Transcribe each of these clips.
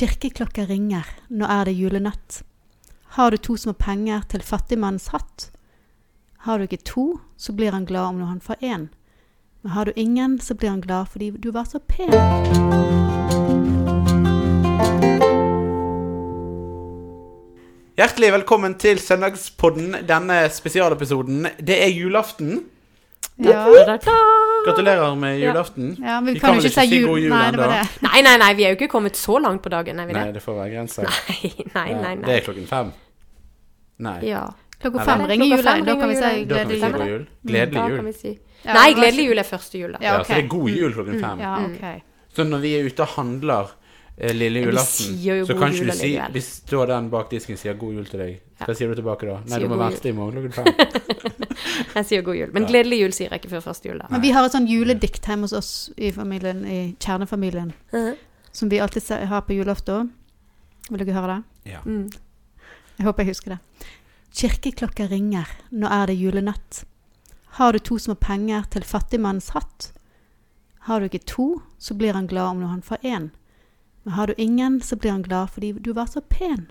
Kirkeklokker ringer, nå er det julenatt. Har du to små penger til fattigmannens hatt? Har du ikke to, så blir han glad om når han får én. Men har du ingen, så blir han glad fordi du var så pen. Hjertelig velkommen til Søndagspodden, denne spesialepisoden. Det er julaften. Ja, Gratulerer med julaften. ja men vi Vi kan kan jo ikke si ikke si jul. god jul Nei, ennå. Nei, nei, nei, vi er jo ikke kommet så langt på dagen, er vi det? Nei, det får være grenser. Nei, nei, nei. Det er klokken fem. Nei. Ja. Klokka fem er ringer jula. Da kan vi si jula. Da kan vi si gledelig god jul. jul. Gledelig jul. si. Ja, Nei, gledelig jul er første jul, da. Ja, Ja, så det er god jul klokken fem. Ja, okay. Så når vi er ute og handler lille vi julaften, jo så god kan jul ikke du sier. Hvis står den bak disken og sier god jul til deg, hva Ja. sier du tilbake da? Nei, Sier du må vente i morgen klokken fem. Jeg sier god jul. Men gledelig jul sier jeg ikke før første jul, da. Men vi har et sånn juledikt hjemme hos oss i familien, i kjernefamilien, Mhm. som vi alltid har på julaften. Vil dere høre det? Ja. Mm. Jeg håper jeg husker det. Kirkeklokka ringer, nå er det julenatt. Har du to små penger til fattigmannens hatt? Har du ikke to, så blir han glad om han får én. Men har du ingen, så blir han glad fordi du var så pen.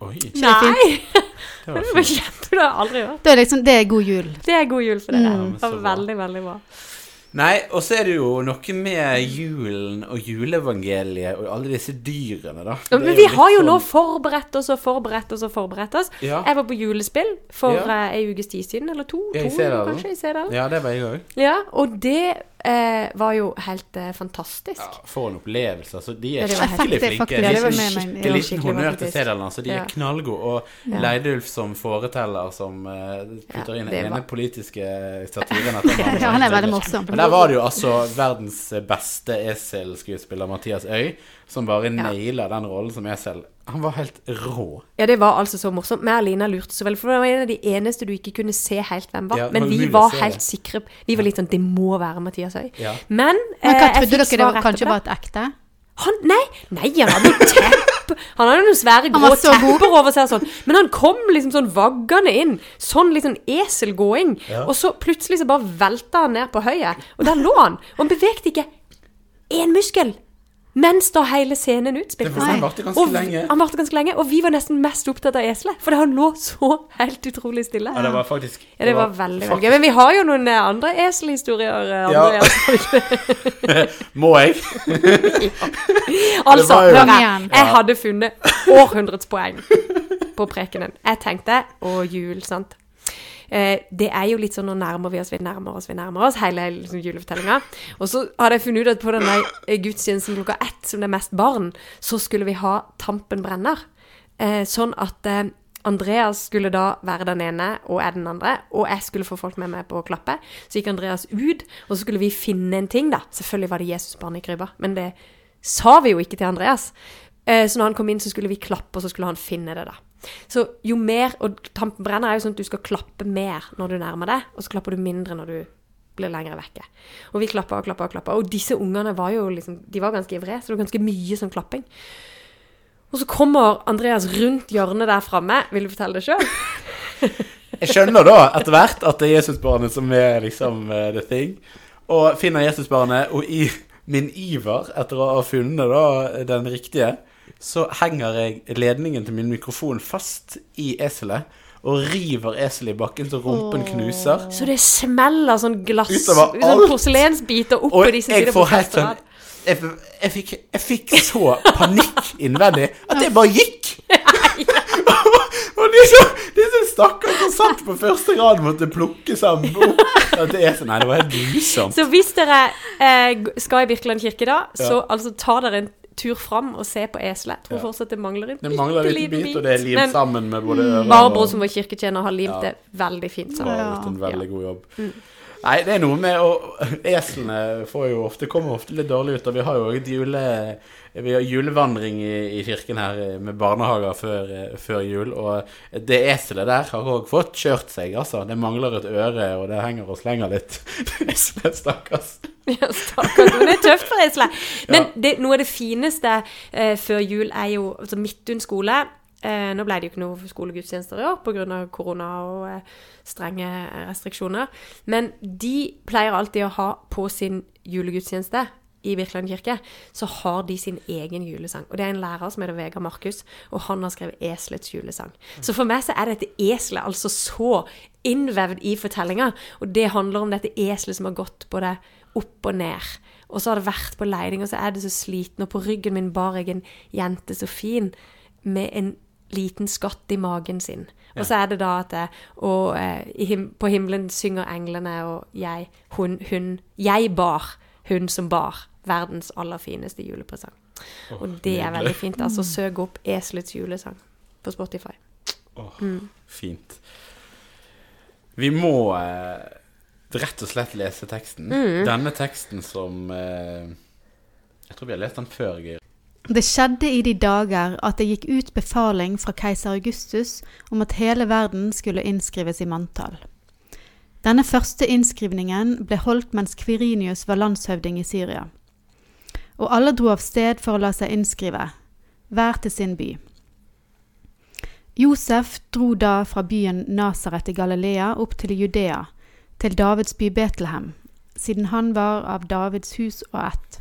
Oi, Nei! var Det var fint. kjempe, det har aldri hørt. Det er liksom, det er god jul. Det er god jul for dere. Mm. Det var veldig, veldig bra. Nei, og så er det jo noe med julen og juleevangeliet og alle disse dyrene, da. Ja, Men vi har jo sånn- nå forberedt oss og forberedt oss og forberedt oss. Ja, Jeg var på julespill for Ja. eh, ei ukes tid siden, eller to. Ja, i to Sedalen. kanskje, i Sedalen. ja det var jeg òg. Ja, og det eh, var jo helt eh, fantastisk. Ja, for en opplevelse. Altså, de er skikkelig faktisk- flinke. faktisk- De er skikkelig liten honnør til Sedaland. Så Altså, de Ja. er knallgode. Og Ja. Leidulf som foreteller, som uh, putter inn den ene var- politiske satiren etter den. Ja, han er veldig morsom. Men der var det jo altså verdens beste eselskuespiller, Mathias Øy, som bare naila den rollen som esel. Han var helt rå. Ja, det var altså så morsomt. Vi og Lina lurte så veldig, for det var en av de eneste du ikke kunne se helt hvem var. Ja, men vi var helt det. sikre. Vi var litt sånn Det må være Mathias Høy. Ja. Men, Men eh, hva jeg trodde fikk dere det var, kanskje var et ekte? Han, nei, nei, han hadde jo tepp. Han hadde noen svære Han grå tepper over seg sånn. Men han kom liksom sånn vaggende inn. Sånn litt sånn eselgåing. Ja. Og så plutselig så bare velta han ned på høyet. Og der lå han. Og han bevegte ikke én muskel. Mens da hele scenen Det utspilte var, han seg. varte ganske Og lenge. han varte ganske lenge, og vi var nesten mest opptatt av eselet. For han lå så helt utrolig stille. Ja, det var faktisk Ja, det var veldig, veldig gøy. Men vi har jo noen eh, andre eselhistorier. eh, Ja. Det? Må jeg? Altså, hør her. Jeg hadde funnet århundrets poeng på prekenen. Jeg tenkte Å, jul, sant. Eh, det er jo litt sånn nå nærmer vi oss, vi nærmer oss, vi nærmer oss, hele liksom, julefortellinga. Og så hadde jeg funnet ut at på denne eh, gudstjenesten klokka ett, som det er mest barn, så skulle vi ha Tampen brenner. Eh, sånn at eh, Andreas skulle da være den ene, og jeg den andre, og jeg skulle få folk med meg på å klappe. Så gikk Andreas ut, og så skulle vi finne en ting, da. Selvfølgelig var det Jesusbarnet i krybba, men det sa vi jo ikke til Andreas. Eh, Så når han kom inn, så skulle vi klappe, og så skulle han finne det, da. Så jo mer Og tampen brenner er jo sånn at du skal klappe mer når du nærmer deg, og så klapper du mindre når du blir lenger vekke. Og vi klappa og klappa og klappa. Og disse ungene var jo liksom De var ganske ivrige, så det var ganske mye sånn klapping. Og så kommer Andreas rundt hjørnet der framme. Vil du fortelle det sjøl? Jeg skjønner da etter hvert at det er Jesusbarnet som er liksom uh, the thing. Og finner Jesusbarnet, og i min iver etter å ha funnet da den riktige, så henger jeg ledningen til min mikrofon fast i eselet. Og river eselet i bakken så rumpen knuser. Så det smeller sånn glass Utover Sånn alt. porselensbiter opp Og på disse jeg får helt sånn jeg, jeg, fikk, jeg fikk så panikk innvendig at jeg bare gikk. og disse, disse stakkars som satt på første rad, måtte plukke sammen opp. At det er nei, det var helt grusomt. Så hvis dere eh, g- skal i Birkeland kirke da, så altså ta dere en tur fram og se på eselet. Tror Ja. fortsatt det mangler en Det mangler en liten bit, og det er limt Men sammen med både ører Barbro, og som var kirketjener, har limt Ja. det veldig fint sammen. har sammen. gjort en veldig god jobb. Mm. Nei, det er noe med å Eslene får jo ofte, kommer ofte litt dårlig ut. Og vi har jo et jule, vi har julevandring i, i kirken her eh, med barnehager før, eh, før jul. Og det eselet der har òg fått kjørt seg, altså. Det mangler et øre, og det henger og slenger litt. Eselet, stakkars. Ja, stakkars. Det er tøft for Isle. Men det, noe av det fineste eh, før jul er jo altså Midtun skole. Eh, nå ble det jo ikke noe skolegudstjenester i år pga. korona og eh, strenge restriksjoner. Men de pleier alltid å ha på sin julegudstjeneste i Birkeland kirke, så har de sin egen julesang. Og det er en lærer som heter Vegard Markus, og han har skrevet 'Eselets julesang'. Så for meg så er dette eselet altså så innvevd i fortellinga, og det handler om dette eselet som har gått både opp og ned. Og så har det vært på leiding, og så er det så sliten, og på ryggen min bar jeg en jente så fin med en liten skatt i magen sin. Og så er det da at jeg, Og eh, i him på himmelen synger englene, og jeg, hun, hun Jeg bar, hun som bar, verdens aller fineste julepresang. Oh, Og det er veldig fint. Altså søk opp 'Eselets julesang' på Spotify. Åh, Mm. Fint. Vi må eh, rett og slett lese teksten. Mm. Denne teksten som eh, Jeg tror vi har lest den før, Geir. Det skjedde i de dager at det gikk ut befaling fra keiser Augustus om at hele verden skulle innskrives i manntall. Denne første innskrivningen ble holdt mens Kvirinius var landshøvding i Syria. Og alle dro av sted for å la seg innskrive, hver til sin by. Josef dro da fra byen Nasaret i Galilea opp til Judea, til Davids by Betlehem, siden han var av Davids hus og ett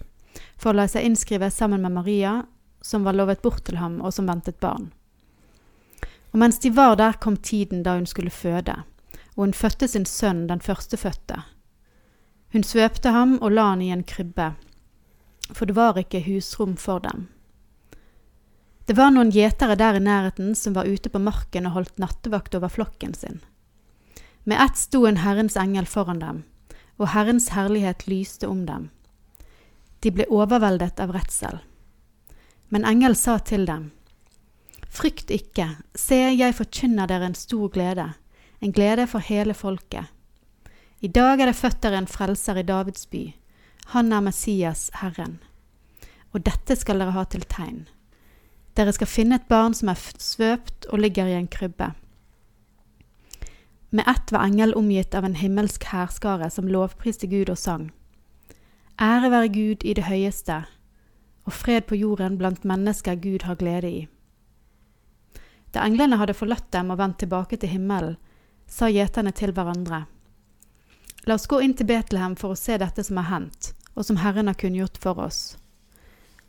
for å la seg innskrive sammen med Maria, som var lovet bort til ham, og som ventet barn. Og mens de var der, kom tiden da hun skulle føde, og hun fødte sin sønn, den førstefødte. Hun svøpte ham og la han i en krybbe, for det var ikke husrom for dem. Det var noen gjetere der i nærheten som var ute på marken og holdt nattevakt over flokken sin. Med ett sto en Herrens engel foran dem, og Herrens herlighet lyste om dem. De ble overveldet av redsel. Men engel sa til dem, Frykt ikke, se, jeg forkynner dere en stor glede, en glede for hele folket. I dag er det født dere en frelser i Davids by. Han er Messias, Herren. Og dette skal dere ha til tegn. Dere skal finne et barn som er svøpt og ligger i en krybbe. Med ett var engel omgitt av en himmelsk hærskare som lovpriste Gud og sang. Ære være Gud i det høyeste, og fred på jorden blant mennesker Gud har glede i. Da englene hadde forlatt dem og vendt tilbake til himmelen, sa gjeterne til hverandre. La oss gå inn til Betlehem for å se dette som har hendt, og som Herren har kunngjort for oss.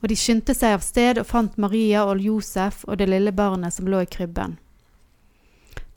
Og de skyndte seg av sted og fant Maria og Josef og det lille barnet som lå i krybben.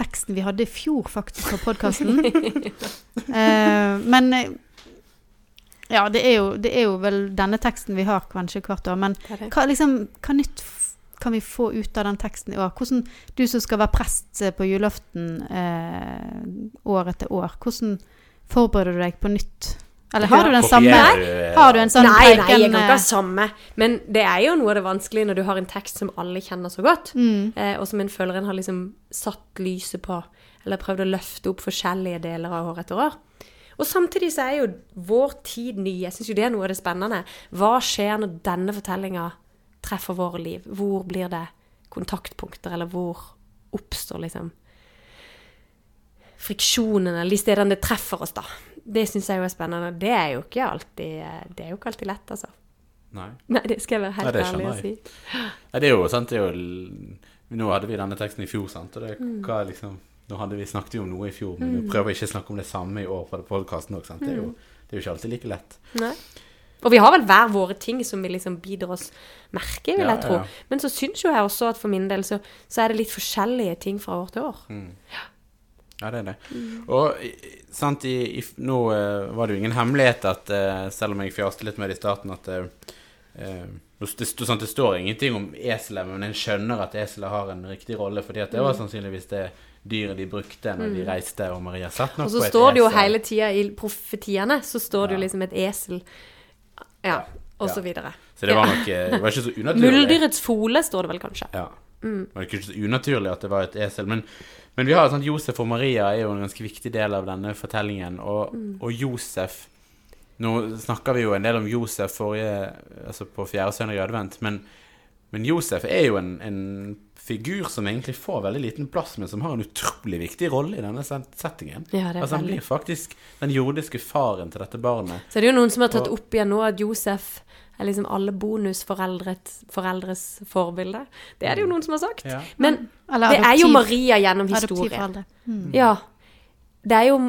teksten vi hadde i fjor, faktisk, på podkasten. eh, men eh, ja, det er, jo, det er jo vel denne teksten vi har kanskje hvert år. Men hva, liksom, hva nytt kan vi få ut av den teksten i år? Hvordan, du som skal være prest eh, på julaften eh, år etter år, hvordan forbereder du deg på nytt? Eller har du den samme? Har du en sånn nei, nei, jeg kan ikke ha eh, samme. Men det er jo noe av det vanskelige når du har en tekst som alle kjenner så godt, Mm. eh, og som en føler en har liksom satt lyset på, eller prøvd å løfte opp forskjellige deler av år etter år. Og samtidig så er jo vår tid ny. Jeg syns jo det er noe av det spennende. Hva skjer når denne fortellinga treffer våre liv? Hvor blir det kontaktpunkter, eller hvor oppstår liksom friksjonen, eller de stedene det treffer oss, da. Det syns jeg jo er spennende. Det er jo ikke alltid, det er jo ikke alltid lett, altså. Nei. Nei, det skal jeg være helt Nei, ærlig å si. Nei, det er jo sant, det er jo Nå hadde vi denne teksten i fjor, sant, og det Mm. hva liksom Nå hadde vi snakket jo om noe i fjor, men vi prøver ikke å snakke om det samme i år på podkasten òg, sant. Det er, Mm. jo, det er jo ikke alltid like lett. Nei. Og vi har vel hver våre ting som vi liksom bidrar oss merke vil Ja, jeg tro. ja. Men så syns jo jeg også at for min del så, så er det litt forskjellige ting fra år til år. Ja, det er det. Mm. Og sant, i, i, nå uh, var det jo ingen hemmelighet at uh, selv om jeg fjaste litt med det i starten, at uh, det, sant, det står ingenting om eselet, men en skjønner at eselet har en riktig rolle, fordi at det Mm. var sannsynligvis det dyret de brukte når de reiste, og Maria satt nok på et esel. Og så står det jo esel. hele tida i profetiene, så står det jo liksom et esel. Ja, og så videre. Så det var nok det var ikke så unaturlig. Muldyrets fole står det vel kanskje. Ja. Mm. Det var ikke så unaturlig at det var et esel. Men, men vi har at Josef og Maria er jo en ganske viktig del av denne fortellingen. Og, Mm. og Josef Nå snakker vi jo en del om Josef forrige, altså på fjerde søndag i advent, men, Men Josef er jo en, en figur som egentlig får veldig liten plass, men som har en utrolig viktig rolle i denne settingen. Ja, det altså Han blir faktisk den jordiske faren til dette barnet. Så det er jo noen som har tatt Og- opp igjen nå at Josef er liksom alle bonusforeldres foreldres forbilde. Det er det jo noen som har sagt. Ja. Men det er jo Maria gjennom historien. Mm. Ja. Det er jo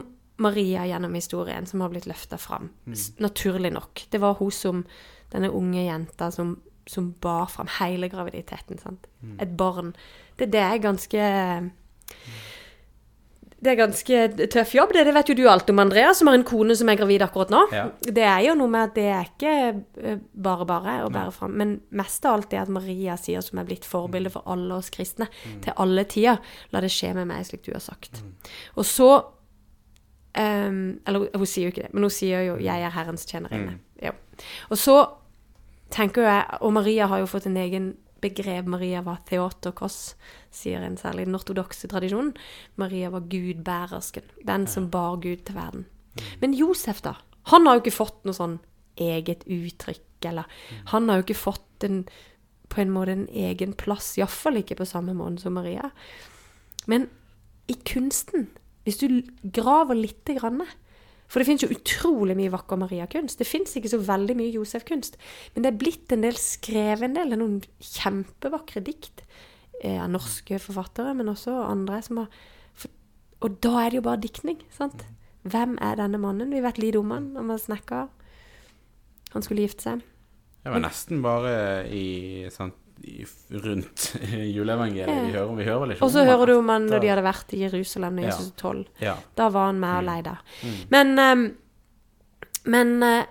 Maria gjennom historien som har blitt løfta fram. Mm. Naturlig nok. Det var hun som Denne unge jenta som, som bar fram hele graviditeten. Sant? Et barn. Det, det er ganske Det er ganske tøff jobb, det, det vet jo du alt om, Andrea, som har en kone som er gravid akkurat nå. Ja. Det er jo noe med at det er ikke eh, bare bare å bære fram, men mest av alt det at Maria sier som er blitt forbilde for alle oss kristne, til alle tider. La det skje med meg, slik du har sagt. Og så um, Eller hun sier jo ikke det, men hun sier jo 'jeg er Herrens tjenerinne'. Ja. Og så tenker jeg Og Maria har jo fått en egen begrep. Maria var theotokos, sier en særlig den ortodokse tradisjonen. Maria var gudbærersken. Den som bar Gud til verden. Men Josef, da? Han har jo ikke fått noe sånn eget uttrykk, eller Han har jo ikke fått en, på en måte en egen plass, iallfall ikke på samme måte som Maria. Men i kunsten, hvis du graver lite grann For det finnes jo utrolig mye vakker Maria-kunst. Det fins ikke så veldig mye Josef-kunst. Men det er blitt en del skrevet en del, noen kjempevakre dikt eh, av norske forfattere, men også andre som har Og da er det jo bare diktning, sant? Hvem er denne mannen? Vi vet lite om han. Han var snekker. Han skulle gifte seg. Det var nesten bare i, sant, rundt juleevangeliet vi hører, vi hører vel ikke Og så hører du om han når de hadde vært i Jerusalem da Jesus var tolv. Ja. Da var han med og leide. Men, um, men uh,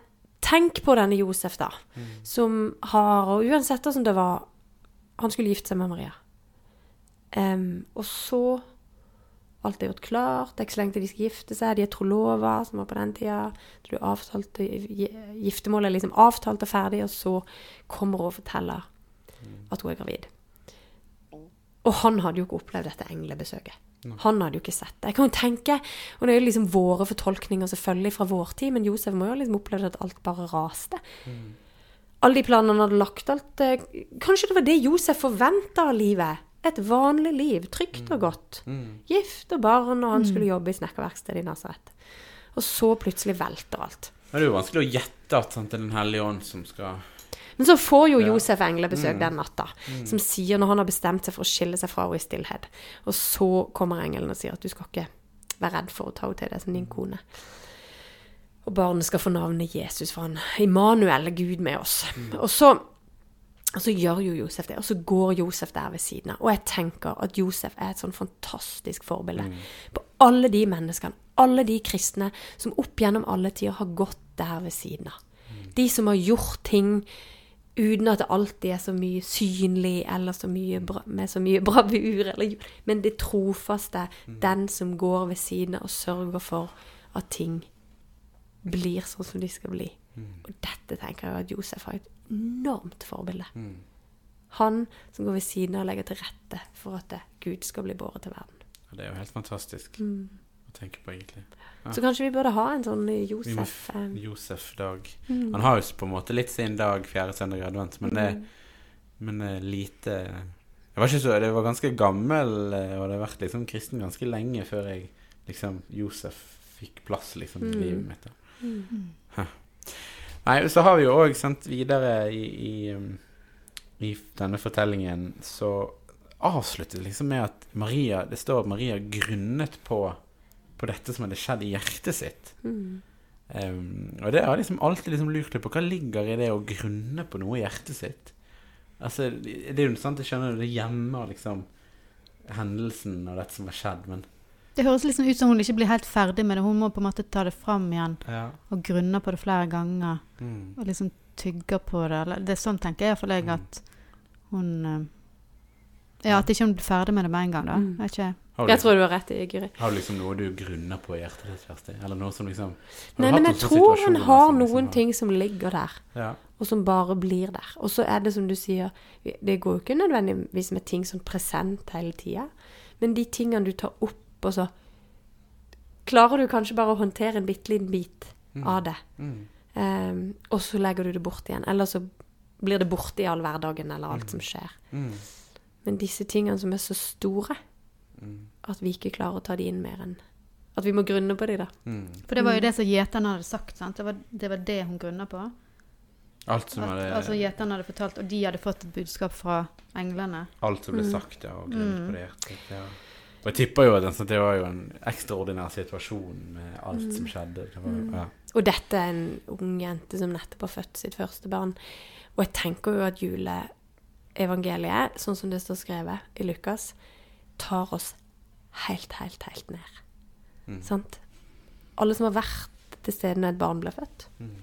tenk på denne Josef, da. Som har Og uansett hvordan det var Han skulle gifte seg med Maria. Um, og så Alt er gjort klart. Det er ikke så lenge til de skal gifte seg. De er trolova, som var på den tida. Så du avtalte, giftermålet er liksom avtalt og ferdig, og så kommer hun og forteller at hun er gravid. Og han hadde jo ikke opplevd dette englebesøket. Han hadde jo ikke sett det. Jeg kan jo tenke, og det er jo liksom våre fortolkninger selvfølgelig fra vår tid, men Josef må jo liksom opplevd at alt bare raste. Alle de planene han hadde lagt, alt eh, Kanskje det var det Josef forventa av livet? Et vanlig liv, trygt og godt. Gift og barn, og han skulle jobbe i snekkerverkstedet i Nasaret. Og så plutselig velter alt. Det er jo vanskelig å gjette at sant, det er Den hellige ånd som skal Men så får jo Josef englebesøk den natta, som sier når han har bestemt seg for å skille seg fra henne i stillhet. Og så kommer engelen og sier at du skal ikke være redd for å ta henne til deg som din kone. Og barnet skal få navnet Jesus, for han Immanuel er Gud med oss. Og så, og så gjør jo Josef det, og så går Josef der ved siden av. Og jeg tenker at Josef er et sånn fantastisk forbilde på alle de menneskene, alle de kristne som opp gjennom alle tider har gått der ved siden av. De som har gjort ting uten at det alltid er så mye synlig eller så mye bra, med så mye bravur. Eller, men det trofaste, den som går ved siden av og sørger for at ting blir sånn som de skal bli. Og dette tenker jeg at Josef har et enormt forbilde. Han som går ved siden av og legger til rette for at Gud skal bli båret til verden. Det er jo helt fantastisk Mm. Å tenke på, egentlig. Ja. Så kanskje vi burde ha en sånn Josef f- eh, Josef-dag. mm. Han har jo på en måte litt sin dag fjerde søndag i advent, men det, Mm. men det er lite Jeg var ikke så, det var ganske gammel, eh, og det har vært liksom kristen ganske lenge før jeg liksom Josef fikk plass liksom i Mm. livet mitt. da. Mm. Nei, så har vi jo òg sendt videre i, i, um, i denne fortellingen så avsluttes liksom med at Maria Det står at Maria grunnet på, på dette som hadde skjedd i hjertet sitt. Mm. Um, og det har liksom alltid liksom lurt litt på. Hva ligger i det å grunne på noe i hjertet sitt? Altså, det er jo sant, jeg skjønner det gjemmer liksom hendelsen og dette som har skjedd, men Det høres liksom ut som hun ikke blir helt ferdig med det. Hun må på en måte ta det fram igjen ja. og grunne på det flere ganger. Mm. Og liksom tygge på det. Det er sånn tenker jeg iallfall jeg at hun eh, Ja, at ikke hun blir ferdig med det med en gang, da. Mm. Ikke. Du Jeg liksom, tror du har rett i, Guri. har du liksom noe du grunner på i hjertet ditt, Kjersti? Eller noe som liksom Nei, men jeg tror hun har som liksom noen har- ting som ligger der, Ja. og som bare blir der. Og så er det som du sier, det går jo ikke nødvendigvis med ting som present hele tida, men de tingene du tar opp, og så klarer du kanskje bare å håndtere en bitte liten bit av det. Mm. Um, og så legger du det bort igjen. Eller så blir det borte i all hverdagen eller alt som skjer. Mm. Men disse tingene som er så store, Mm. at vi ikke klarer å ta de inn mer enn At vi må grunne på de, da. Mm. For det var jo det som gjeterne hadde sagt. sant? Det var det, var det hun grunna på. Alt som At, hadde altså Gjeterne hadde fortalt, og de hadde fått et budskap fra englene. Alt som ble Mm. sagt, ja, og grunnet på det hjertet. Ja. Og jeg tipper jo at den- det var jo en ekstraordinær situasjon med alt som skjedde. Det var, Mm. ja. Og dette er en ung jente som nettopp har født sitt første barn. Og jeg tenker jo at juleevangeliet, sånn som det står skrevet i Lukas, tar oss helt, helt, helt ned. Mm. Sant? Alle som har vært til stede når et barn ble født. Mm.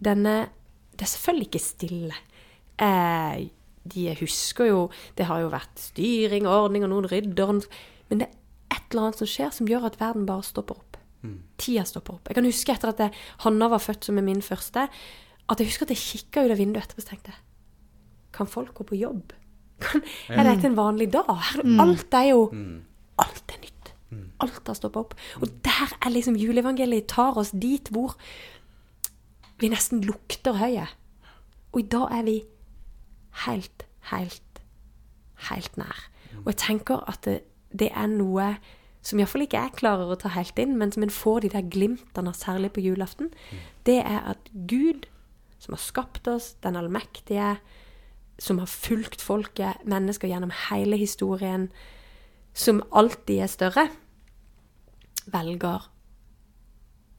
Denne Det er selvfølgelig ikke stille. Eh, de husker jo Det har jo vært styring og ordning, og noen rydder Men det er et eller annet som skjer som gjør at verden bare stopper opp. Mm. Tida stopper opp. Jeg kan huske etter at jeg, Hanna var født som er min første, at jeg husker at jeg kikka ut av vinduet etterpå og tenkte Kan folk gå på jobb? Kan, er dette en vanlig dag? Her, Alt er jo Mm. Alt er nytt. Alt har stoppa opp. Og der er liksom juleevangeliet tar oss dit hvor vi nesten lukter høyet. Og i dag er vi helt, helt, helt nær. Og jeg tenker at det, det er noe som iallfall ikke jeg klarer å ta helt inn, men som en får de der glimtene, særlig på julaften, det er at Gud, som har skapt oss, den allmektige, som har fulgt folket, mennesker gjennom hele historien, som alltid er større, velger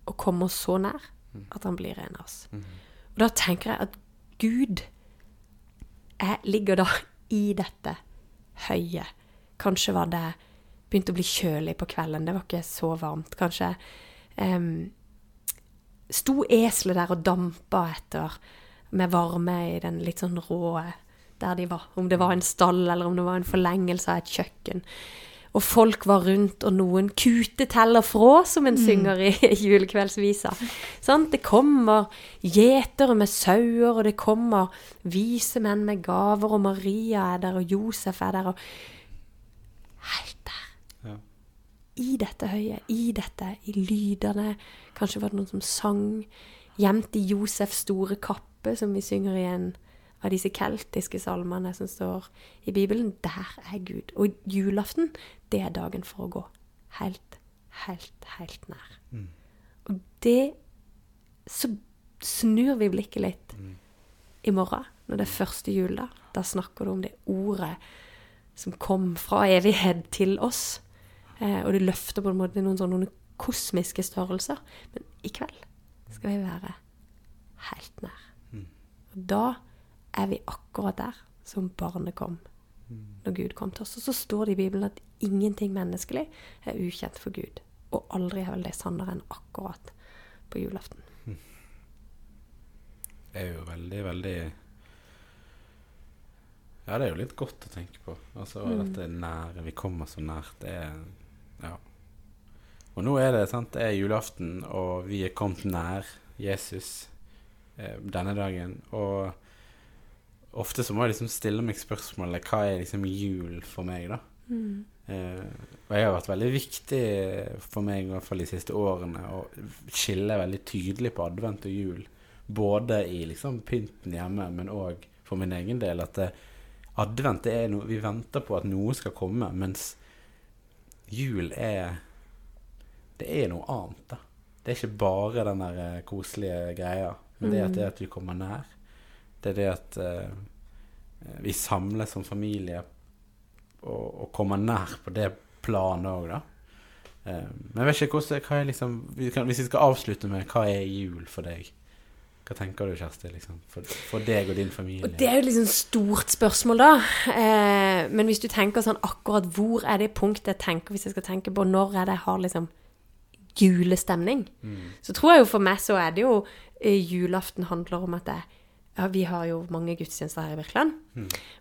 å komme oss så nær at han blir en av oss. Og da tenker jeg at Gud jeg ligger da i dette høye. Kanskje var det begynt å bli kjølig på kvelden, det var ikke så varmt. Kanskje um, sto eselet der og dampa etter med varme i den litt sånn rå der de var. Om det var en stall, eller om det var en forlengelse av et kjøkken. Og folk var rundt, og noen kute teller fra, som en synger i julekveldsvisa. Sånn? Det kommer gjetere med sauer, og det kommer vise menn med gaver, og Maria er der, og Josef er der, og Helt der. Ja. I dette høye, i dette, i lydene. Kanskje var det noen som sang. Gjemt i Josefs store kappe, som vi synger i en av disse keltiske salmene som står i Bibelen. Der er Gud. Og julaften, det er dagen for å gå helt, helt, helt nær. Og det Så snur vi blikket litt i morgen, når det er første jul, Da snakker du om det ordet som kom fra evighet til oss. Eh, og det løfter på en måte noen sånne kosmiske størrelser. Men i kveld skal vi være helt nær. Og da er vi akkurat der som barnet kom når Gud kom til oss. Og så står det i Bibelen at ingenting menneskelig er ukjent for Gud. Og aldri er vel det sannere enn akkurat på julaften. Det er jo veldig, veldig Ja, det er jo litt godt å tenke på. Altså dette nære Vi kommer så nært. Det er Ja. Og nå er det sant, det er julaften, og vi er kommet nær Jesus eh, denne dagen. Og ofte så må jeg liksom stille meg spørsmålet hva er liksom jul for meg, da? Eh, og jeg har vært veldig viktig for meg, i hvert fall de siste årene, å skille veldig tydelig på advent og jul. Både i liksom pynten hjemme, men òg for min egen del. At det, advent det er noe Vi venter på at noe skal komme, mens jul er Det er noe annet, da. Det er ikke bare den der eh, koselige greia. Men det at, det at vi kommer nær. Det er det at eh, vi samles som familie og, og kommer nær på det planet òg, da. Eh, men jeg vet ikke hvordan, hva er liksom vi kan, Hvis vi skal avslutte med hva er jul for deg? Hva tenker du, Kjersti? Liksom, for, for deg og din familie? Og det er jo liksom stort spørsmål, da. Eh, men hvis du tenker sånn akkurat hvor er det punktet jeg tenker hvis jeg skal tenke på når er det jeg har liksom julestemning, så tror jeg jo for meg så er det jo eh, julaften handler om at jeg ja, vi har jo mange gudstjenester her i Virkeland.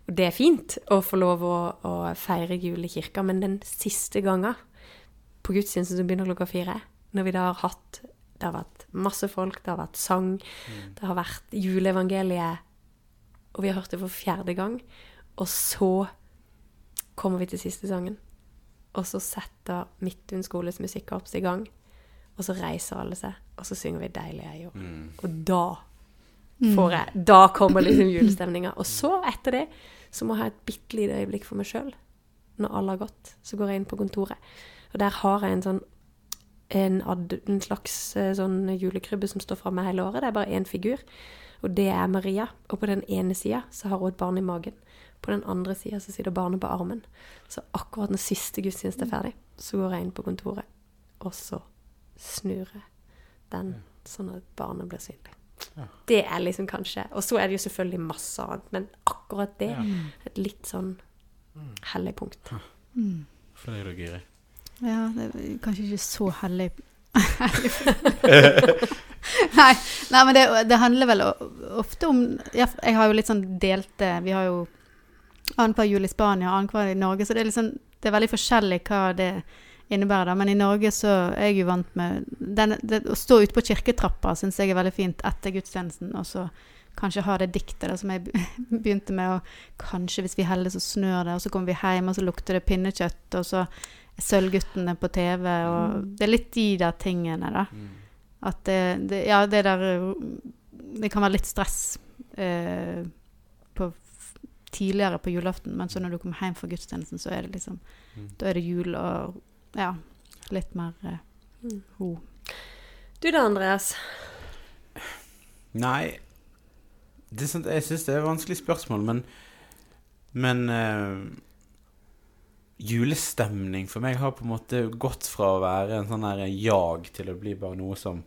Og det er fint å få lov å, å feire jul i kirka, men den siste gangen på gudstjenesten som begynner klokka fire, når vi da har hatt Det har vært masse folk, det har vært sang, det har vært juleevangeliet, og vi har hørt det for fjerde gang, og så kommer vi til siste sangen. Og så setter Midtun skoles musikkorps i gang, og så reiser alle seg, og så synger vi 'Deilig er jord'. Og da får jeg. Da kommer liksom julestemninga. Og så, etter det, så må jeg ha et bitte lite øyeblikk for meg sjøl. Når alle har gått, så går jeg inn på kontoret. Og der har jeg en sånn en, en slags eh, sånn julekrybbe som står framme hele året. Det er bare én figur, og det er Maria. Og på den ene sida så har hun et barn i magen. På den andre sida så sitter barnet på armen. Så akkurat når siste gudstjeneste er ferdig, så går jeg inn på kontoret, og så snur jeg den sånn at barnet blir synlig. Ja. Det er liksom kanskje Og så er det jo selvfølgelig masse annet, men akkurat det Ja. et litt sånn hellig punkt. Mm. For deg da, Giri. Ja, det er kanskje ikke så hellig nei, nei, men det, det handler vel ofte om Jeg, jeg har jo litt sånn delte Vi har jo annenhver jul i Spania, annenhver i Norge, så det er, liksom, det er veldig forskjellig hva det innebærer. da. Men i Norge så er jeg jo vant med den, det, Å stå ute på kirketrappa syns jeg er veldig fint etter gudstjenesten, og så kanskje ha det diktet da, som jeg begynte med, og kanskje hvis vi heller så snør det, og så kommer vi hjem, og så lukter det pinnekjøtt, og så er Sølvguttene på TV, og det er litt de der tingene, da. At det, det Ja, det der Det kan være litt stress eh, på, tidligere på julaften, men så når du kommer hjem fra gudstjenesten, så er det liksom Mm. Da er det jul og ja, litt mer Mm. ho. Du da, Andreas? Nei det er sånn, Jeg syns det er et vanskelig spørsmål, men Men uh, julestemning for meg har på en måte gått fra å være en sånn her jag til å bli bare noe som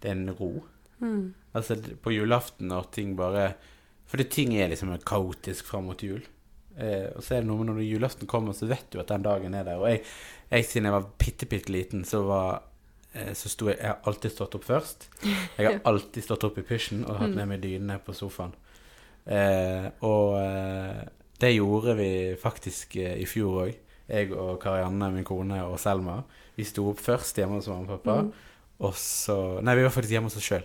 Det er en ro. Mm. Altså på julaften når ting bare Fordi ting er liksom kaotisk fram mot jul. Eh, og så er det noe med når julaften kommer, så vet du at den dagen er der. Og jeg, jeg siden jeg var bitte, bitte liten, så var eh, så sto jeg Jeg har alltid stått opp først. Jeg har alltid stått opp i pysjen og hatt med meg dynene på sofaen. Eh, og eh, det gjorde vi faktisk eh, i fjor òg. Jeg og Karianne, min kone, og Selma. Vi sto opp først hjemme hos mamma og pappa. Mm. Og så Nei, vi var faktisk hjemme hos oss sjøl.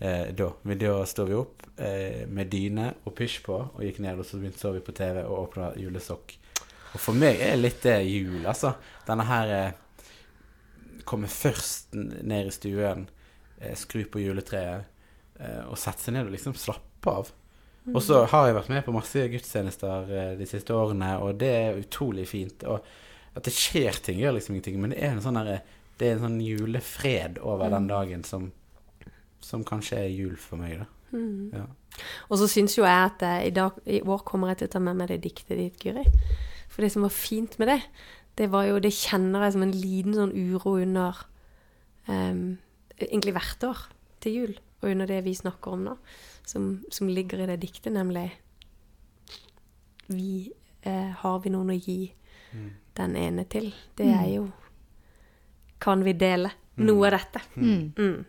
Eh, da. Men da står vi opp eh, med dyne og pysj på og gikk ned, og så begynte så vi på TV og åpna julesokk. Og for meg er det litt det jul, altså. Denne her eh, kommer først ned i stuen, eh, skru på juletreet eh, og sette seg ned og liksom slappe av. Og så har jeg vært med på masse gudstjenester eh, de siste årene, og det er utrolig fint. Og at det skjer ting, gjør liksom ingenting, men det er en sånn der, det er en sånn julefred over den dagen som, som kanskje er jul for meg, da. Mm. Ja. Og så syns jo jeg at eh, i, dag, i år kommer jeg til å ta med meg det diktet ditt, Guri. For det som var fint med det, det var jo Det kjenner jeg som en liten sånn uro under um, Egentlig hvert år til jul, og under det vi snakker om nå, som, som ligger i det diktet, nemlig Vi eh, Har vi noen å gi den ene til? Det er jo Kan vi dele noe av dette Mm.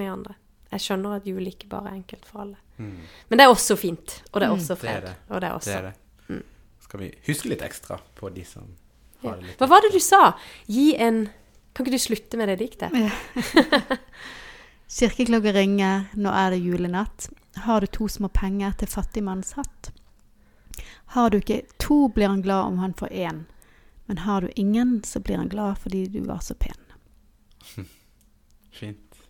Mm, med andre? Jeg skjønner at jul ikke bare er enkelt for alle. Mm. Men det er også fint, og det er også også Det er fred. det. Og det er også Det er det. Skal vi huske litt ekstra på de som har det litt Hva var det du sa? Gi en Kan ikke du slutte med det diktet? Kirkeklokker ringer, nå er det julenatt. Har du to små penger til fattigmanns hatt? Har du ikke to, blir han glad om han får én. Men har du ingen, så blir han glad fordi du var så pen. fint.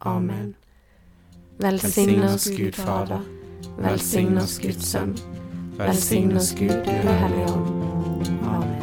Amen. Velsign oss Gud Fader, velsign oss Guds Sønn, velsign oss Gud, du Hellige Ånd. Amen.